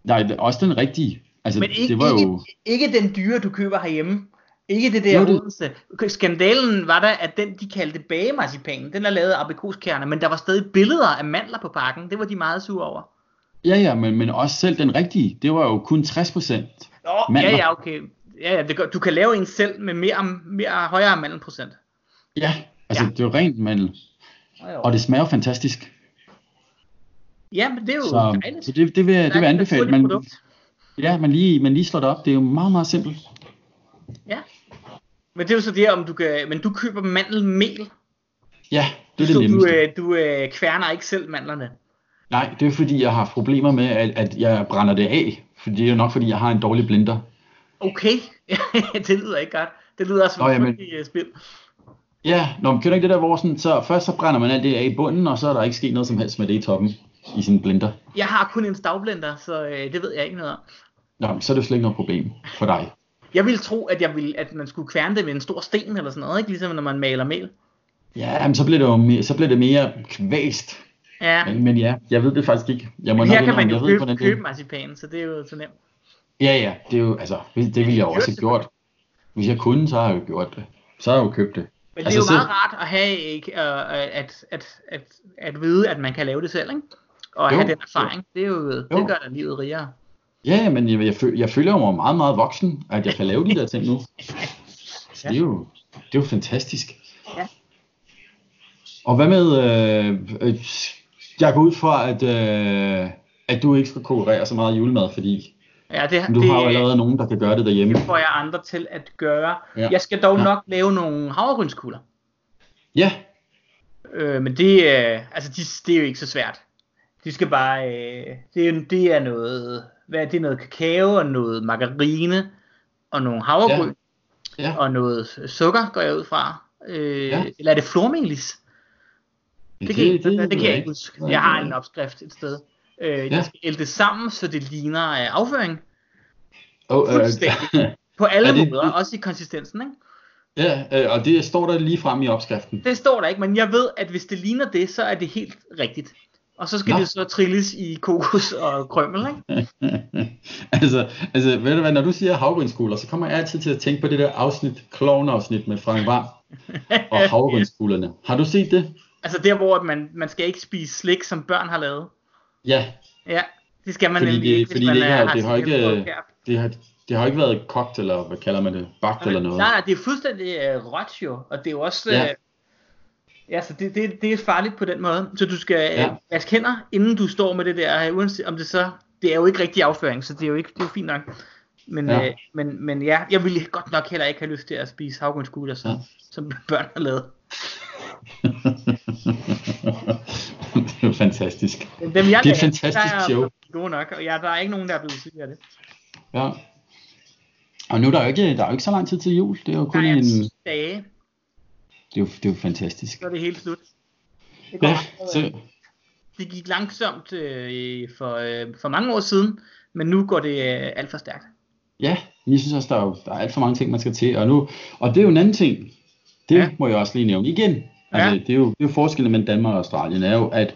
Nej, det er også den rigtige. Altså, Men ikke, det var jo... ikke, ikke den dyre, du køber herhjemme. Ikke det der Odense. Skandalen var der, at den, de kaldte bagemarcipanen, den er lavet af aprikoskerner, men der var stadig billeder af mandler på pakken. Det var de meget sure over. Ja, ja, men, men også selv den rigtige, det var jo kun 60% Nå, mandler. ja, ja, okay. Ja, ja, det gør, du kan lave en selv med mere, mere højere mandelprocent. Ja, altså ja. det er jo rent mandel. Og det smager fantastisk. Ja, men det er jo så, dejligt. Så det, det vil, det vil anbefale. Man, ja, man lige, man lige slår det op. Det er jo meget, meget simpelt. Ja. Men det er jo så det, om du kan, men du køber mandelmel. Ja, det er så det nemmeste. Du, øh, du øh, kværner ikke selv mandlerne. Nej, det er fordi, jeg har problemer med, at, at jeg brænder det af. For det er jo nok, fordi jeg har en dårlig blinder. Okay, det lyder ikke godt. Det lyder som et men... spil. Ja, når man kender ikke det der, hvor sådan, så først så brænder man alt det af i bunden, og så er der ikke sket noget som helst med det i toppen i sin blender. Jeg har kun en stavblender, så øh, det ved jeg ikke noget om. Nå, så er det slet ikke noget problem for dig. Jeg ville tro, at, jeg ville, at man skulle kværne det med en stor sten eller sådan noget, ikke? ligesom når man maler mel. Ja, men så bliver det jo mere, så bliver det mere kvæst. Ja. Men, men ja, jeg ved det faktisk ikke. Jeg må her kan man jo købe, købe marcipan, så det er jo så nemt. Ja, ja, det er jo, altså, det ville jeg også have gjort. Hvis jeg kunne, så har jeg jo gjort det. Så har jeg jo købt det. Men altså, det er jo meget så... rart at have, ikke, uh, at, at, at, at vide, at man kan lave det selv, ikke? Og jo, have den erfaring. Jo. Det, er jo, det jo. gør da livet rigere. Ja, men jeg, jeg, føl, jeg føler mig meget, meget voksen, at jeg kan lave de der ting nu. Så det er jo, det er jo fantastisk. Ja. Og hvad med, øh, øh, jeg går ud fra, at, øh, at du ikke skal konkurrere så meget julemad, fordi Ja, det, du det, har jo allerede nogen, der kan gøre det derhjemme. Det får jeg andre til at gøre. Ja. Jeg skal dog ja. nok lave nogle havregrynskugler. Ja. Øh, men det, øh, altså de, det er jo ikke så svært. De skal bare, øh, det, er, det er noget, hvad er det, noget kakao og noget margarine og nogle havregryn ja. Ja. og noget sukker, går jeg ud fra. Øh, ja. Eller er det flormelis? Det, det, kan, det, det, det, det kan jeg ikke huske. Jeg har en opskrift et sted. Øh, ja. Jeg skal ælte sammen, så det ligner øh, afføring. Oh, øh, På alle det, måder, også i konsistensen, ikke? Ja, øh, og det står der lige frem i opskriften. Det står der ikke, men jeg ved, at hvis det ligner det, så er det helt rigtigt. Og så skal Nå. det så trilles i kokos og krømmel, ikke? altså, altså, ved du hvad, når du siger havgrynskugler, så kommer jeg altid til at tænke på det der afsnit, klovneafsnit med Frank Varm og havgrynsskuglerne. Har du set det? Altså der, hvor man, man skal ikke spise slik, som børn har lavet. Ja. Ja, det skal man fordi nemlig det, ikke, fordi man det, har, det har ikke, det har, det har ikke været kogt, eller hvad kalder man det, bagt eller noget. Nej, det er fuldstændig uh, råt jo, og det er jo også, ja. Uh, ja, så det, det, det er farligt på den måde. Så du skal ja. uh, vaske hænder, inden du står med det der, uanset om det så, det er jo ikke rigtig afføring, så det er jo ikke, det er jo fint nok. Men, ja. Uh, men, men ja, jeg ville godt nok heller ikke have lyst til at spise havgrønskugler, som, ja. som børn har lavet. det er fantastisk. Dem, jeg det er et fantastisk der show. Gode nok, og ja, der er ikke nogen, der er blevet syg af det. Ja. Og nu er der jo ikke, der er jo ikke så lang tid til jul. Det er jo kun Nej, en... dage. Det er, jo, det er jo fantastisk. Så er det helt slut. Det, går ja, så... det gik langsomt øh, for, øh, for mange år siden, men nu går det øh, alt for stærkt. Ja, jeg synes også, der er, jo, der er alt for mange ting, man skal til. Og, nu, og det er jo en anden ting. Det ja. må jeg også lige nævne igen. Altså, ja. det, er jo, det er jo forskellen mellem Danmark og Australien, er jo, at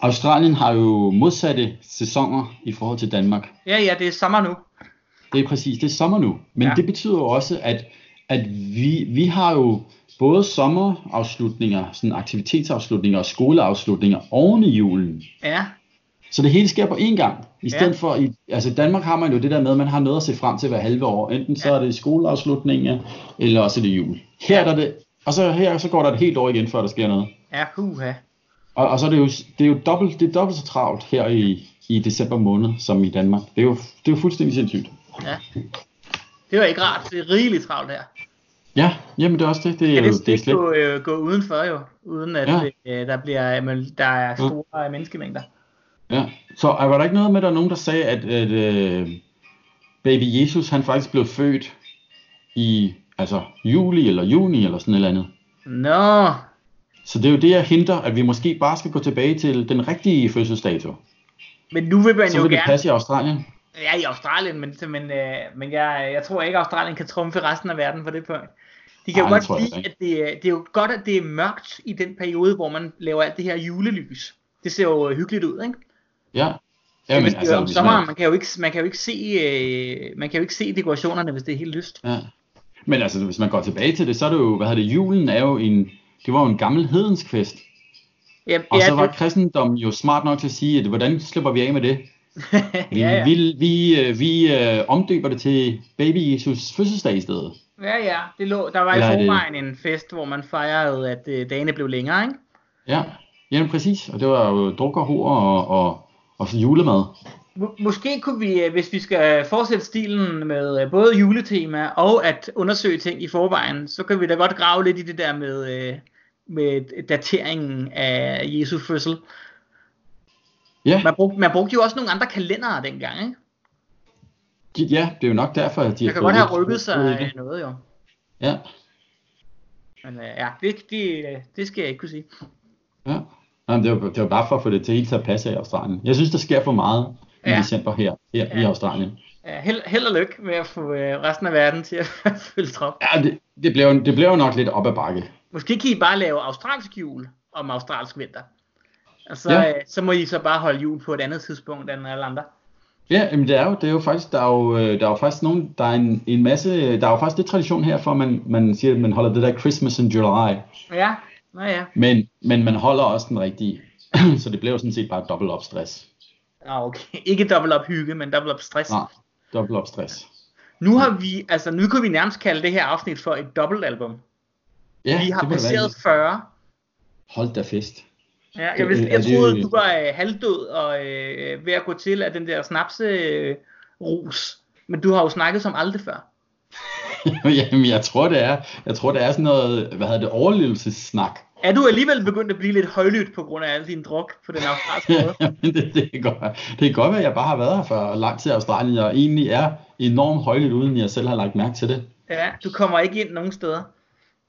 Australien har jo modsatte sæsoner i forhold til Danmark. Ja, ja, det er sommer nu. Det er præcis, det er sommer nu. Men ja. det betyder jo også, at, at vi, vi har jo både sommerafslutninger, sådan aktivitetsafslutninger og skoleafslutninger oven i julen. Ja. Så det hele sker på én gang. I stedet ja. for, i, altså i Danmark har man jo det der med, at man har noget at se frem til hver halve år. Enten så er det skoleafslutninger, eller også er det jul. Her er det og så her så går der et helt år igen, før der sker noget. Ja, huha. Og, og så er det jo, det er jo dobbelt, det er dobbelt så travlt her i, i december måned, som i Danmark. Det er jo, det er jo fuldstændig sindssygt. Ja. Det var ikke rart. Det er rigeligt travlt her. Ja, jamen det er også det. Det er, ja, det, det er slet... gå, øh, gå udenfor jo, uden at ja. øh, der, bliver, men, der er store ja. menneskemængder. Ja, så var der ikke noget med, der er nogen, der sagde, at, at øh, baby Jesus, han faktisk blev født i Altså juli eller juni eller sådan et eller andet. Nå. Så det er jo det, jeg henter, at vi måske bare skal gå tilbage til den rigtige fødselsdato. Men nu vil man Så jo vil det gerne... passe i Australien. Ja, i Australien, men, men, øh, men jeg, jeg tror ikke, at Australien kan trumfe resten af verden på det punkt. De kan Ej, jo godt lide, at det, det er jo godt, at det er mørkt i den periode, hvor man laver alt det her julelys. Det ser jo hyggeligt ud, ikke? Ja. Ja, men, altså, om sommeren, man... man kan jo ikke, man kan jo ikke se, øh, man kan jo ikke se dekorationerne, hvis det er helt lyst. Ja. Men altså, hvis man går tilbage til det, så er det jo, hvad hedder det, julen er jo en, det var jo en gammel hedensk fest. Ja, og så var det... kristendom jo smart nok til at sige, at hvordan slipper vi af med det? Vi, ja, ja. vi, vi, øh, vi øh, omdøber det til baby Jesus fødselsdag i stedet. Ja, ja. Det lå, der var i forvejen det... en fest, hvor man fejrede, at øh, dagene blev længere, ikke? Ja, ja præcis. Og det var jo druk og hår og, og, og julemad. Måske kunne vi, øh, hvis vi skal fortsætte stilen med øh, både juletema og at undersøge ting i forvejen, så kan vi da godt grave lidt i det der med, med dateringen af Jesu fødsel. Ja. Man brugte, man brugte jo også nogle andre kalendere dengang, ikke? Ja, det er jo nok derfor, at de har kan godt have rykket sig noget, jo. Ja. Men uh, ja, det, det, det skal jeg ikke kunne sige. Ja. Jamen, det, var, det var bare for at få det til helt til at passe i Australien. Jeg synes, der sker for meget i ja. december her, her ja. i Australien. Ja, held, held og lykke med at få øh, resten af verden til at følge trop. Ja, det, det, bliver, det bliver jo nok lidt op ad bakke. Måske kan I bare lave australsk jul om australsk vinter. Og så, ja. øh, så må I så bare holde jul på et andet tidspunkt end alle andre. Ja, men det er jo, det er jo faktisk, der er jo, øh, der er jo faktisk nogen, der er en, en masse, der er jo faktisk det tradition her for, at man, man siger, at man holder det der Christmas in July. Ja, Nå ja. Men, men man holder også den rigtige, så det bliver jo sådan set bare dobbelt op stress. Ah, okay. Ikke dobbelt op hygge, men dobbelt op stress. Nej, dobbelt op stress. Nu har vi, altså nu kan vi nærmest kalde det her afsnit for et dobbelt album. Ja, vi har passeret 40. Hold da fest. Ja, jeg, vidste, jeg troede, du var øh, halvdød og øh, ved at gå til af den der snapse øh, rus. Men du har jo snakket som aldrig før. Jamen, jeg tror, det er, jeg tror, det er sådan noget, hvad hedder det, overlevelsessnak. Er du alligevel begyndt at blive lidt højlydt på grund af al din druk på den australske måde? det, det, kan godt, det kan godt være, at jeg bare har været her for lang tid i Australien, og egentlig er enormt højlydt, uden jeg selv har lagt mærke til det. Ja, du kommer ikke ind nogen steder.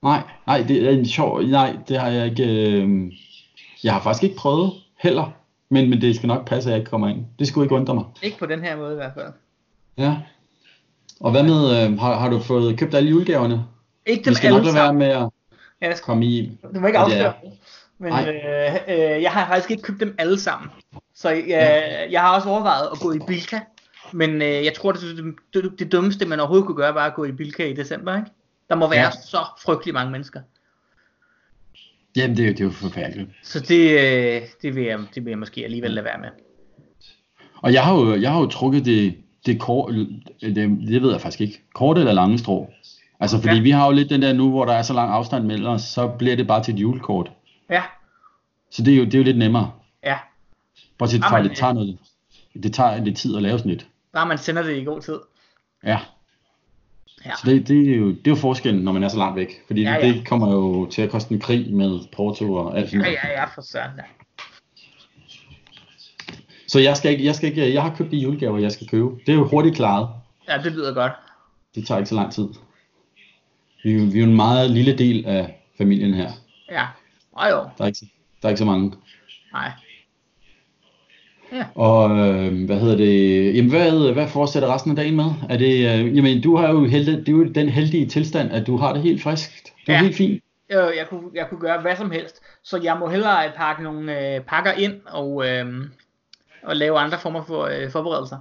Nej, nej, det er en sjov, nej, det har jeg ikke, øh, jeg har faktisk ikke prøvet heller, men, men det skal nok passe, at jeg ikke kommer ind. Det skulle ikke undre mig. Ikke på den her måde i hvert fald. Ja. Og hvad med, øh, har, har du fået købt alle julegaverne? Ikke dem alle sammen. være med at ja, skal... komme i. Du må ikke afsløre Men øh, øh, jeg har faktisk ikke købt dem alle sammen. Så jeg, ja. jeg har også overvejet at gå i Bilka. Men øh, jeg tror, det, det, det, det dummeste, man overhovedet kunne gøre, var at gå i Bilka i december. Ikke? Der må være ja. så frygtelig mange mennesker. Jamen, det er jo, det er jo forfærdeligt. Så det, øh, det, vil jeg, det vil jeg måske alligevel lade være med. Og jeg har jo, jeg har jo trukket det, det, kort, det, det ved jeg faktisk ikke, kort eller lange strå. Altså, fordi ja. vi har jo lidt den der nu, hvor der er så lang afstand mellem os, så bliver det bare til et julekort. Ja. Så det er jo, det er jo lidt nemmere. Ja. Bortset fra, det tager noget, det tager lidt tid at lave sådan et. Bare man sender det i god tid. Ja. Ja. Så det, det, er jo, det er jo forskellen, når man er så langt væk. Fordi ja, ja. det kommer jo til at koste en krig med Porto og alt sådan noget. Ja, ja, ja, for søren. Ja. Så jeg skal ikke, jeg skal ikke, jeg har købt de julegaver, jeg skal købe. Det er jo hurtigt klaret. Ja, det lyder godt. Det tager ikke så lang tid. Vi, vi er jo en meget lille del af familien her. Ja, og jo. Der er ikke, der er ikke så mange. Nej. Ja. Og øh, hvad hedder det? Jamen hvad, hvad fortsætter resten af dagen med? Er det, øh, jamen du har jo heldig, det er jo den heldige tilstand, at du har det helt friskt. Det er ja. helt fint. Øh, jeg, kunne, jeg kunne gøre hvad som helst, så jeg må hellere pakke nogle øh, pakker ind og, øh, og lave andre former for øh, forberedelser.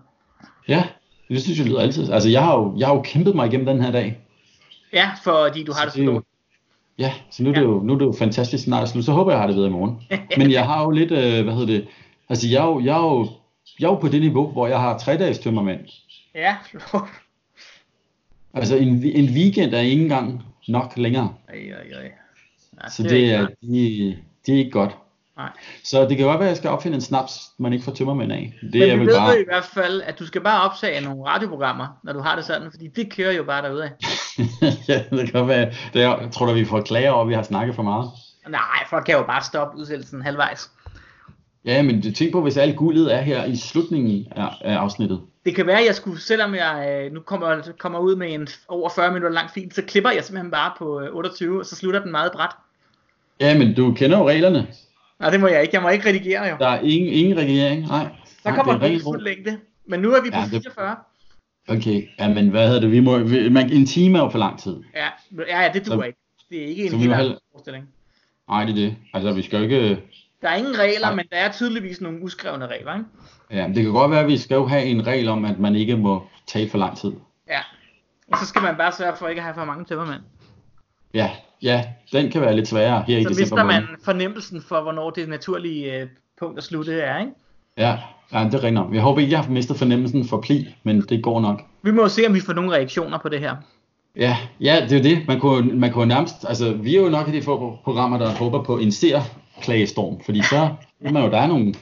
Ja, det synes jeg lyder altid. Altså jeg har jo, jeg har jo kæmpet mig igennem den her dag. Ja, fordi du har det så stort. Ja, så nu er, det jo, nu er det jo fantastisk snart slut. Så håber jeg, jeg har det videre i morgen. Men jeg har jo lidt, øh, hvad hedder det, Altså, jeg er jo, jeg er jo, jeg er jo på det niveau, hvor jeg har tre dages tømmermænd. Ja, Altså, en, en weekend er ikke engang nok længere. Ej, ej, ej. Ja, så det, det er, de, de er ikke godt. Nej. Så det kan godt være, at jeg skal opfinde en snaps, man ikke får tømmermænd af. Det Men er vi ved bare... i hvert fald, at du skal bare optage nogle radioprogrammer, når du har det sådan, fordi det kører jo bare derude af. ja, det kan godt være. Det er, jeg tror du, vi får klager over, at vi har snakket for meget. Nej, folk kan jo bare stoppe udsættelsen halvvejs. Ja, men tænk på, hvis alt guldet er her i slutningen af, af afsnittet. Det kan være, at jeg skulle, selvom jeg øh, nu kommer, kommer ud med en over 40 minutter lang film, så klipper jeg simpelthen bare på 28, øh, og så slutter den meget bræt. Ja, men du kender jo reglerne. Nej, det må jeg ikke. Jeg må ikke redigere jo. Der er ingen, ingen redigering, nej. Så kommer den fuld længde. Men nu er vi på ja, 44. Okay, ja, men hvad hedder det? Vi må, vi, man, en time er jo for lang tid. Ja, ja, ja det duer ikke. Det er ikke en helt heller... forestilling. Nej, det er det. Altså, vi skal jo ikke der er ingen regler, Nej. men der er tydeligvis nogle uskrevne regler, ikke? Ja, det kan godt være, at vi skal jo have en regel om, at man ikke må tage for lang tid. Ja, og så skal man bare sørge for ikke at have for mange tømmermænd. Ja, ja, den kan være lidt sværere her så i december. Så mister man fornemmelsen for, hvornår det naturlige øh, punkt at slutte er, ikke? Ja, ja det ringer om. Jeg håber ikke, jeg har mistet fornemmelsen for pli, men det går nok. Vi må jo se, om vi får nogle reaktioner på det her. Ja, ja, det er jo det. Man kunne, man kunne nærmest, altså vi er jo nok i de få programmer, der håber på en ser klagestorm, fordi så må man jo, der er nogle...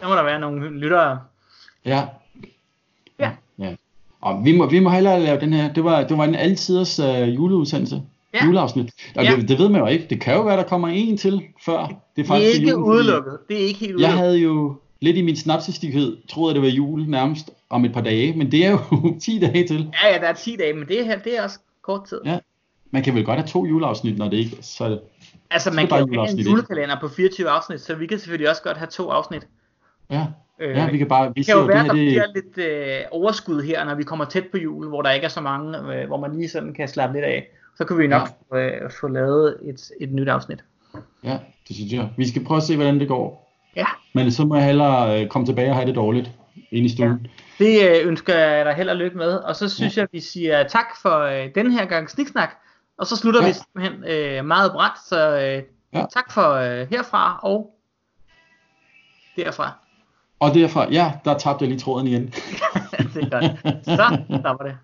Der må der være nogle lyttere. Ja. Ja. ja. Og vi må, vi må hellere lave den her, det var, det var en altiders uh, juleudsendelse. Ja. Juleafsnit. Og ja. det, det, ved man jo ikke. Det kan jo være, der kommer en til før. Det er, faktisk det er ikke julen, udelukket. Det er ikke helt udelukket. Jeg havde jo, lidt i min snapsestighed, troede jeg, det var jul nærmest om et par dage, men det er jo 10 dage til. Ja, ja, der er 10 dage, men det her, det er også kort tid. Ja, man kan vel godt have to juleafsnit, når det ikke så Altså, man kan jo have en julekalender på 24 afsnit, så vi kan selvfølgelig også godt have to afsnit. Ja, øh, ja vi kan bare... Vi det kan jo være, det her, der bliver lidt øh, overskud her, når vi kommer tæt på jul, hvor der ikke er så mange, øh, hvor man lige sådan kan slappe lidt af. Så kan vi nok ja. øh, få lavet et, et nyt afsnit. Ja, det synes jeg. Vi skal prøve at se, hvordan det går. Ja. Men så må jeg hellere øh, komme tilbage og have det dårligt ind i stuen. Ja. Det øh, ønsker jeg dig held og lykke med. Og så synes ja. jeg, vi siger tak for øh, den her gang sniksnak. Og så slutter ja. vi simpelthen øh, meget bræt. Så øh, ja. tak for øh, herfra og derfra. Og derfra, ja, der tabte jeg lige tråden igen. det er godt. Så, der var det.